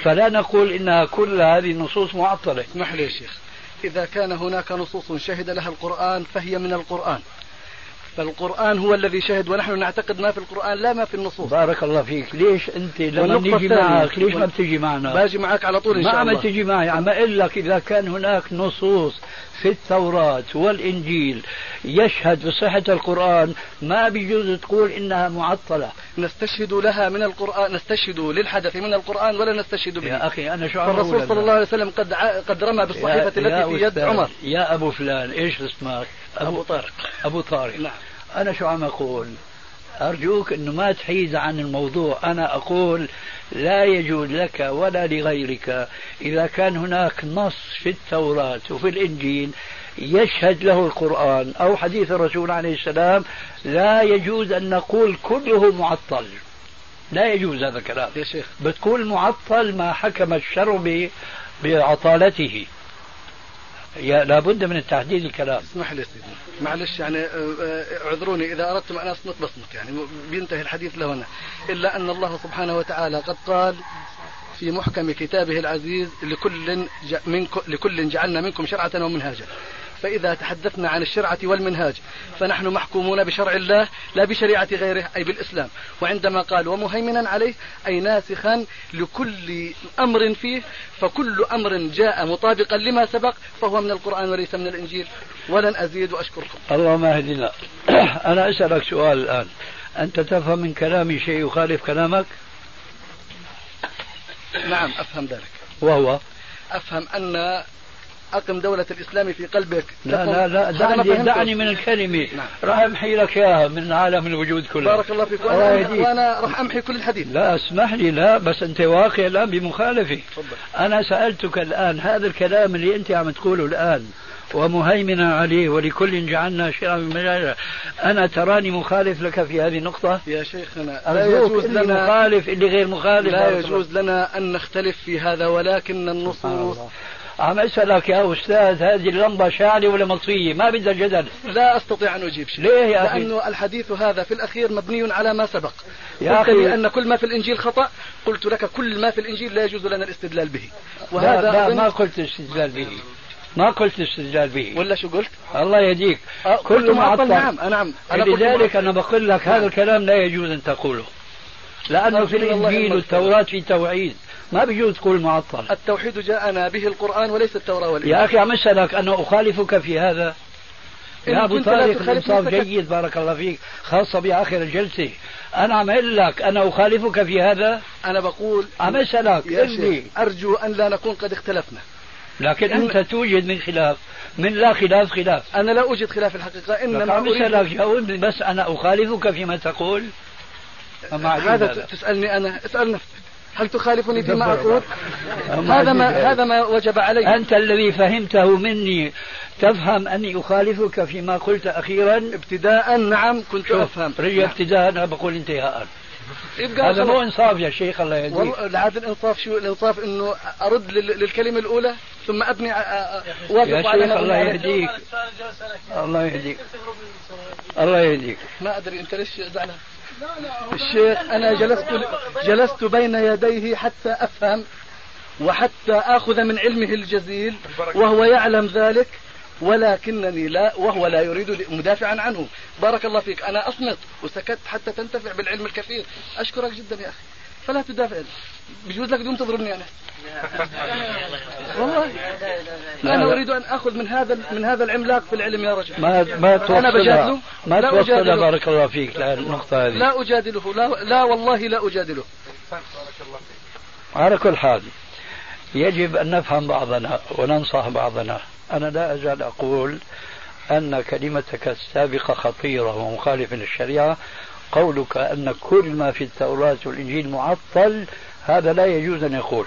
فلا نقول إنها كل هذه النصوص معطلة. اسمح لي يا شيخ إذا كان هناك نصوص شهد لها القرآن فهي من القرآن. فالقرآن هو الذي شهد ونحن نعتقد ما في القرآن لا ما في النصوص. بارك الله فيك. ليش أنت لما نيجي معك ليش ما بتجي معنا؟ باجي معك على طول إن شاء الله ما عم تجي معي. عم أقول لك إذا كان هناك نصوص في التوراة والإنجيل يشهد بصحة القرآن ما بيجوز تقول إنها معطلة. نستشهد لها من القرآن نستشهد للحدث من القرآن ولا نستشهد به. يا أخي أنا شو الرسول صلى الله عليه وسلم قد قد رمى بالصحيفة التي في يد عمر. يا أبو فلان إيش اسمك؟ أبو, طارق. أبو طارق. نعم. أنا شو عم أقول؟ أرجوك أنه ما تحيز عن الموضوع. أنا أقول لا يجوز لك ولا لغيرك. إذا كان هناك نص في التوراة وفي الإنجيل يشهد له القرآن أو حديث الرسول عليه السلام لا يجوز أن نقول كله معطل. لا يجوز هذا الكلام. يا شيخ. بتقول معطل ما حكم الشر بعطالته. لابد من التحديد الكلام. اسمح لي سيدي. معلش يعني آه، آه، اعذروني إذا أردتم أن أصمت بصمت يعني. بينتهي الحديث لهنا إلا أن الله سبحانه وتعالى قد قال في محكم كتابه العزيز لكل منكم لكل جعلنا منكم شرعة ومنهاجا. فإذا تحدثنا عن الشرعة والمنهاج فنحن محكومون بشرع الله لا بشريعة غيره أي بالإسلام. وعندما قال ومهيمنا عليه أي ناسخا لكل أمر فيه فكل أمر جاء مطابقا لما سبق فهو من القرآن وليس من الإنجيل. ولن أزيد وأشكركم. اللهم اهدنا. [coughs] أنا أسألك سؤال الآن. أنت تفهم من كلامي شيء يخالف كلامك؟ نعم أفهم ذلك. وهو؟ أفهم أن أقم دولة الإسلام في قلبك. لا لا لا دعني, دعني من الكلمة. نعم. راح أمحي لك إياها من عالم الوجود كله. بارك الله فيك. وأنا, وأنا راح أمحي كل الحديث. لا اسمح لي لا بس أنت واقع الآن بمخالفة. أنا سألتك الآن هذا الكلام اللي أنت عم تقوله الآن ومهيمنا عليه ولكل جعلنا شيئا من مجال أنا تراني مخالف لك في هذه النقطة؟ يا شيخنا لا يجوز لنا مخالف اللي غير مخالف. لا يجوز لنا أن نختلف في هذا ولكن النصوص عم أسألك يا أستاذ هذه اللمبة شاعله ولا مطفيه ما بدها جدل لا أستطيع أن أجيب شيء. ليه يا أخي؟ لأنه الحديث هذا في الأخير مبني على ما سبق. يا أخي لأن كل ما في الإنجيل خطأ قلت لك كل ما في الإنجيل لا يجوز لنا الاستدلال به. وهذا لا, لا ما قلت الاستدلال به. ما قلت الاستدلال به. ولا شو قلت؟ الله يهديك. أه كل معطل. نعم نعم. أنا لذلك أنا بقول لك هذا الكلام لا يجوز أن تقوله. لأنه في الإنجيل والتوراة في توعيد. ما بيجوز تقول معطل. التوحيد جاءنا به القرآن وليس التوراة والإنجيل. يا أخي عم أسألك أنا أخالفك في هذا. يا أبو طارق الإنصاف جيد بارك الله فيك. خاصة بآخر الجلسة. أنا عم أقول لك أنا أخالفك في هذا؟ أنا بقول عم أسألك يا أرجو أن لا نكون قد اختلفنا. لكن أنت توجد من خلاف من لا خلاف خلاف. أنا لا أوجد خلاف الحقيقة إنما عم أسألك جاوبني بس أنا أخالفك فيما تقول. هذا. تسألني أنا؟ اسأل نفسك هل تخالفني فيما أقول؟ هذا ما هذا ما وجب علي. أنت الذي فهمته مني تفهم أني أخالفك فيما قلت أخيرا؟ ابتداء نعم كنت أفهم. رجع نعم. ابتداء أنا بقول انتهاء. هذا مو إنصاف يا شيخ الله يهديك. والله عاد الإنصاف شو؟ الإنصاف إنه أرد للكلمة الأولى ثم أبني وافق على شيخ الله يهديك الله يهديك. الله يهديك. ما أدري أنت ليش زعلان؟ الشيخ أنا جلست جلست بين يديه حتى أفهم وحتى آخذ من علمه الجزيل وهو يعلم ذلك ولكنني لا وهو لا يريد مدافعا عنه. بارك الله فيك. أنا أصمت وسكت حتى تنتفع بالعلم الكثير. أشكرك جدا يا أخي. فلا تدافع. بجوز لك دون تضربني أنا. والله. أنا أريد أن آخذ من هذا من هذا العملاق في العلم يا رجل. ما ما توصل أنا بجادله. ما توصل بارك الله فيك. للنقطه هذه. لا أجادله. لا لا والله لا أجادله. على كل حال يجب أن نفهم بعضنا وننصح بعضنا. أنا لا أزال أقول أن كلمتك السابقة خطيرة ومخالفه للشريعة. قولك أن كل ما في التوراة والإنجيل معطل هذا لا يجوز أن يقول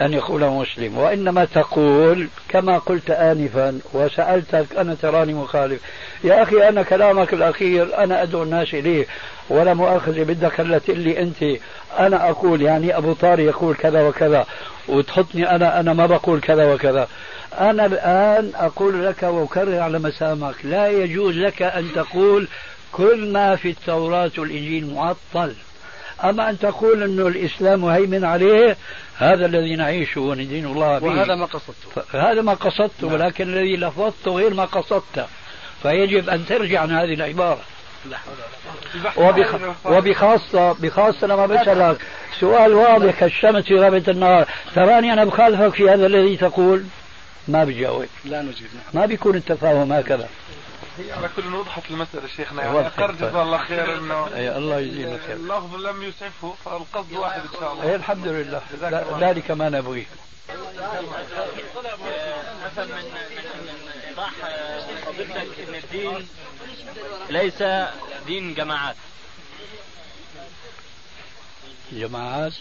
أن يقوله مسلم. وإنما تقول كما قلت آنفا وسألتك أنا تراني مخالف يا أخي أنا كلامك الأخير أنا أدعو الناس إليه ولا مؤاخذة بدك هلا لي أنت أنا أقول يعني أبو طارق يقول كذا وكذا وتحطني أنا أنا ما بقول كذا وكذا. أنا الآن أقول لك وأكرر على مسامعك لا يجوز لك أن تقول كل ما في التوراة والإنجيل معطل. أما أن تقول أنه الإسلام مهيمن عليه هذا الذي نعيشه وندين الله به. وهذا ما قصدته. هذا ما قصدته نعم. ولكن الذي لفظته غير ما قصدته. فيجب أن ترجع عن هذه العبارة. وبخ... وبخاصة بخاصة لما بسألك سؤال واضح كالشمس في رابط النهار. تراني أنا بخالفك في هذا الذي تقول؟ ما بجاوب. لا نجيب ما بيكون التفاهم هكذا. هي على كل وضحت المسألة شيخنا يعني أقر جزاه الله خير إنه أي الله يجزينا خير اللفظ لم يسعفه فالقصد واحد إن شاء الله. الحمد لله. ذلك ما نبغيه. مثلا من من إيضاح فضيلتك إن الدين ليس دين جماعات. جماعات؟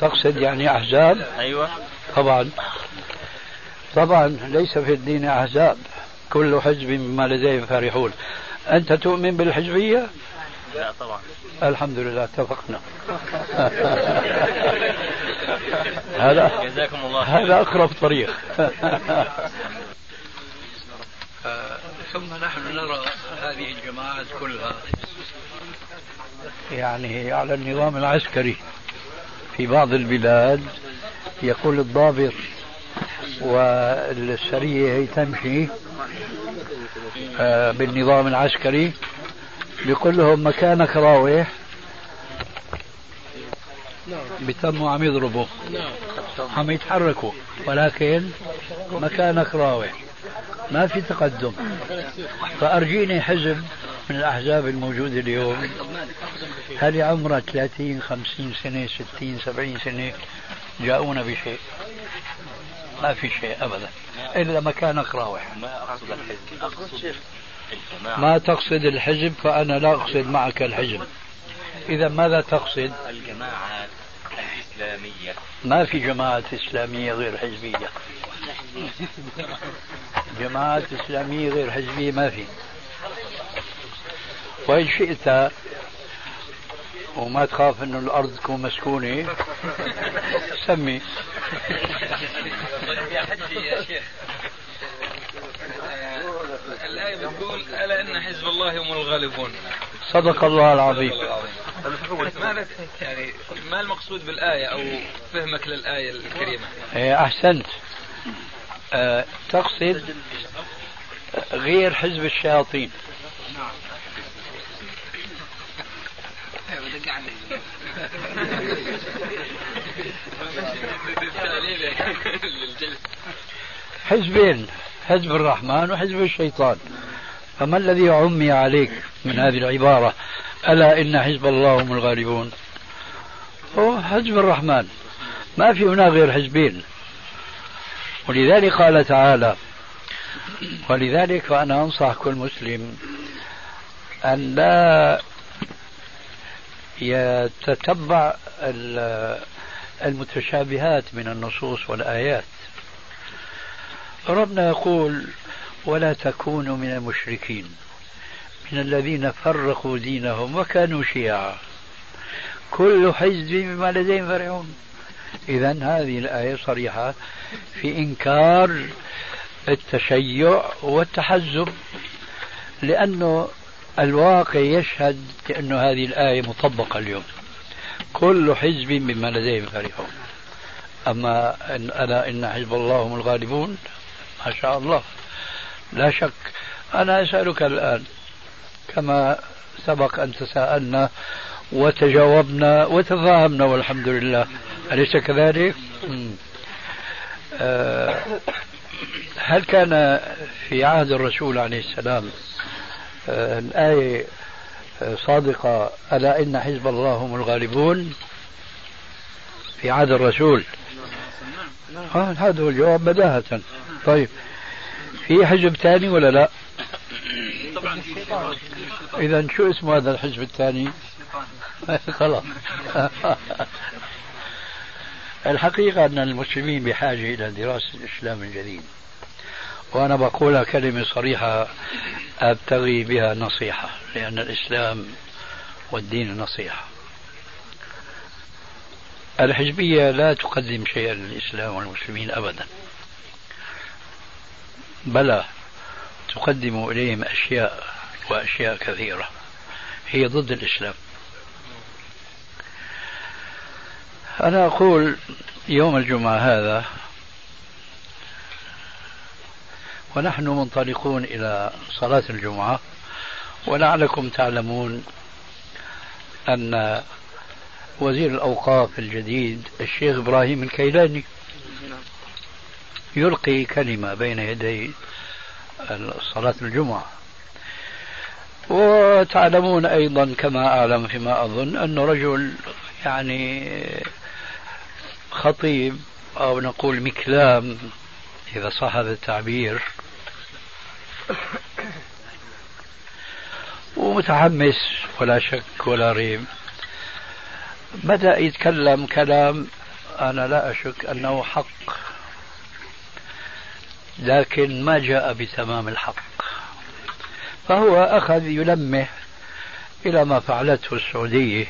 تقصد يعني أحزاب؟ أيوه. طبعا. طبعا ليس في الدين أحزاب. كل حزب بما لديهم فرحون. أنت تؤمن بالحزبية؟ لا طبعا. الحمد لله اتفقنا. [laughs] هذا جزاكم الله. هذا أقرب طريق. [laughs] ثم نحن نرى هذه الجماعات كلها. يعني على النظام العسكري في بعض البلاد يقول الضابط والسرية هي تمشي آه، بالنظام العسكري. بيقول لهم مكانك راوح بتموا عم يضربوا. عم يتحركوا. ولكن مكانك راوح ما في تقدم. فأرجيني حزب من الأحزاب الموجودة اليوم. هل عمره 30 50 سنة 60 70 سنة جاءونا بشيء؟ ما في شيء أبدا إلا مكانك راوح ما أقصد الحزب. اقصد ما تقصد الحزب فأنا لا أقصد معك الحزب. إذا ماذا تقصد؟ الجماعات الإسلامية. ما في جماعات إسلامية غير حزبية. جماعات إسلامية غير حزبية ما في. وإن شئت وما تخاف إنه الأرض تكون مسكونة. سمي. يا حجي يا شيخ الآية بتقول ألا إن حزب الله هم الغالبون. صدق الله العظيم. ماذا يعني ما المقصود بالآية أو فهمك للآية الكريمة؟ إيه، أحسنت. أه تقصد غير حزب الشياطين. حزبين حزب الرحمن وحزب الشيطان. فما الذي عمي عليك من هذه العبارة؟ ألا إن حزب الله هم الغالبون؟ هو حزب الرحمن. ما في هنا غير حزبين. ولذلك قال تعالى ولذلك فأنا أنصح كل مسلم أن لا يتتبع المتشابهات من النصوص والآيات. ربنا يقول ولا تكونوا من المشركين من الذين فرقوا دينهم وكانوا شيعا. كل حزب بما لديهم فرحون. إذا هذه الآية صريحة في إنكار التشيع والتحزب لأنه الواقع يشهد بأن هذه الآية مطبقة اليوم. كل حزب بما لديهم فرحون. أما إن ألا إن حزب الله هم الغالبون ما شاء الله. لا شك. أنا أسألك الآن كما سبق أن تساءلنا وتجاوبنا وتفاهمنا والحمد لله أليس كذلك؟ أه هل كان في عهد الرسول عليه السلام الآية صادقة ألا إن حزب الله هم الغالبون؟ في عهد الرسول. آه هذا هو الجواب بداهة. طيب في حزب ثاني ولا لا؟ إذا شو اسم هذا الحزب الثاني؟ [laughs] خلاص. [laughs] الحقيقة أن المسلمين بحاجة إلى دراسة الإسلام الجديد. وأنا بقولها كلمة صريحة أبتغي بها نصيحة لأن الإسلام والدين نصيحة. الحزبية لا تقدم شيئا للإسلام والمسلمين أبدا. بلى تقدم إليهم أشياء وأشياء كثيرة. هي ضد الإسلام. أنا أقول يوم الجمعة هذا ونحن منطلقون إلى صلاة الجمعة ولعلكم تعلمون أن وزير الأوقاف الجديد الشيخ إبراهيم الكيلاني يلقي كلمة بين يدي صلاة الجمعة. وتعلمون أيضا كما أعلم فيما أظن أنه رجل يعني خطيب أو نقول مكلام إذا صح هذا التعبير ومتحمس ولا شك ولا ريب. بدأ يتكلم كلام أنا لا أشك أنه حق لكن ما جاء بتمام الحق. فهو أخذ يلمح إلى ما فعلته السعودية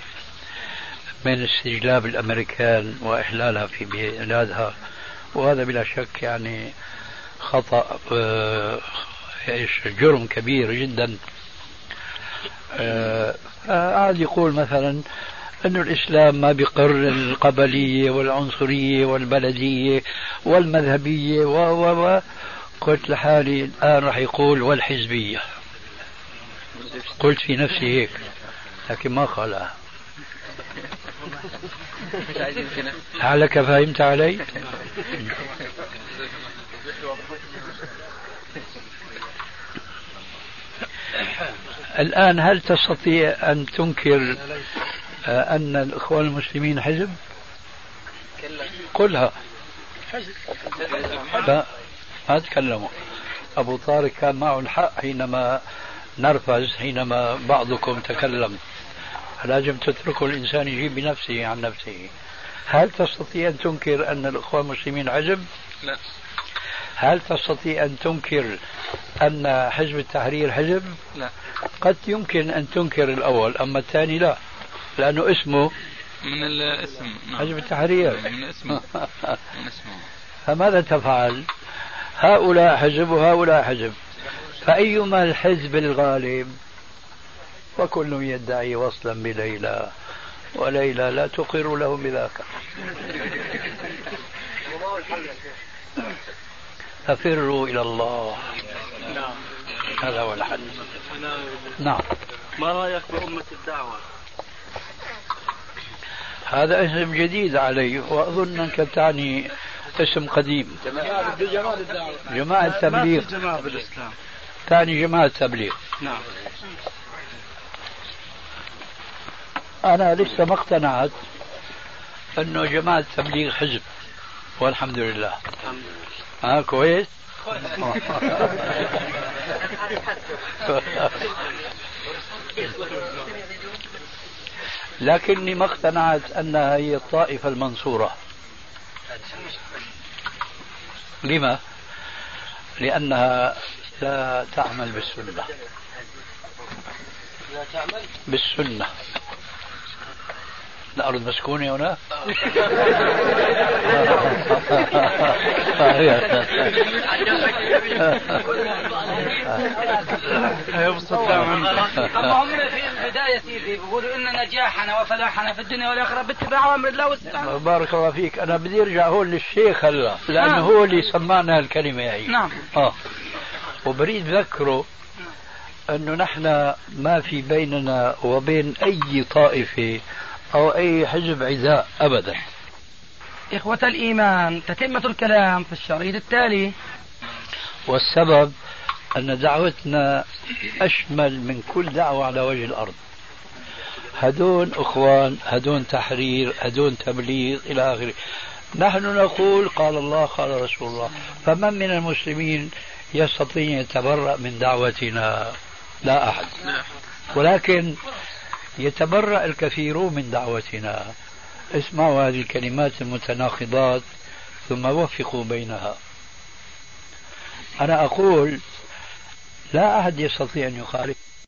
من استجلاب الأمريكان وإحلالها في بلادها. وهذا بلا شك يعني خطأ آه، جرم كبير جدا. آه، قاعد يقول مثلا أن الإسلام ما بقر القبلية والعنصرية والبلدية والمذهبية و و و قلت لحالي الآن راح يقول والحزبية. قلت في نفسي هيك لكن ما قالها لعلك فهمت علي؟ الآن هل تستطيع أن تنكر آه، أن الإخوان المسلمين حزب؟ قلها. لا ما تكلموا. أبو طارق كان معه الحق حينما نرفز حينما بعضكم تكلم. لازم تتركوا الإنسان يجيب بنفسه عن نفسه. هل تستطيع أن تنكر أن الإخوان المسلمين حزب؟ لا. هل تستطيع أن تنكر أن حزب التحرير حزب؟ لا. قد يمكن أن تنكر الأول أما الثاني لا لأنه اسمه من الاسم. نعم. حزب التحرير. من اسمه [laughs] من اسمه. فماذا تفعل؟ هؤلاء حزب وهؤلاء حزب. فأيما الحزب الغالب؟ وكل يدعي وصلا بليلى وليلى لا تقر له بذاك. ففروا إلى الله. هذا هو الحل. نعم. ما رأيك بأمة الدعوة؟ هذا اسم جديد علي وأظن أنك تعني اسم قديم. جماعة التبليغ. جماعة بالإسلام. ثاني جماعة تبليغ نعم. أنا لسه ما اقتنعت أنه جماعة التبليغ حزب والحمد لله. ها كويس؟ لكني ما اقتنعت أنها هي الطائفة المنصورة. لما؟ لأنها لا تعمل بالسنة. لا تعمل؟ بالسنة. الأرض مسكونة هنا؟ هم في البداية سيدي بيقولوا إن نجاحنا وفلاحنا في الدنيا والآخرة باتباع أمر الله واستعانة بارك الله فيك. أنا بدي أرجع هون للشيخ هلا لأنه نعم. هو اللي سمعنا الكلمة هي. نعم. آه. وبريد ذكره أنه نحن ما في بيننا وبين أي طائفة أو أي حزب عداء أبدا. إخوة الإيمان تتمة الكلام في الشريط التالي. والسبب أن دعوتنا أشمل من كل دعوة على وجه الأرض. هدون أخوان هدون تحرير هدون تبليغ إلى آخره. نحن نقول قال الله قال رسول الله فمن من المسلمين يستطيع يتبرأ من دعوتنا؟ لا أحد. ولكن يتبرأ الكثيرون من دعوتنا. اسمعوا هذه الكلمات المتناقضات ثم وفقوا بينها. أنا أقول لا أحد يستطيع أن يخالف.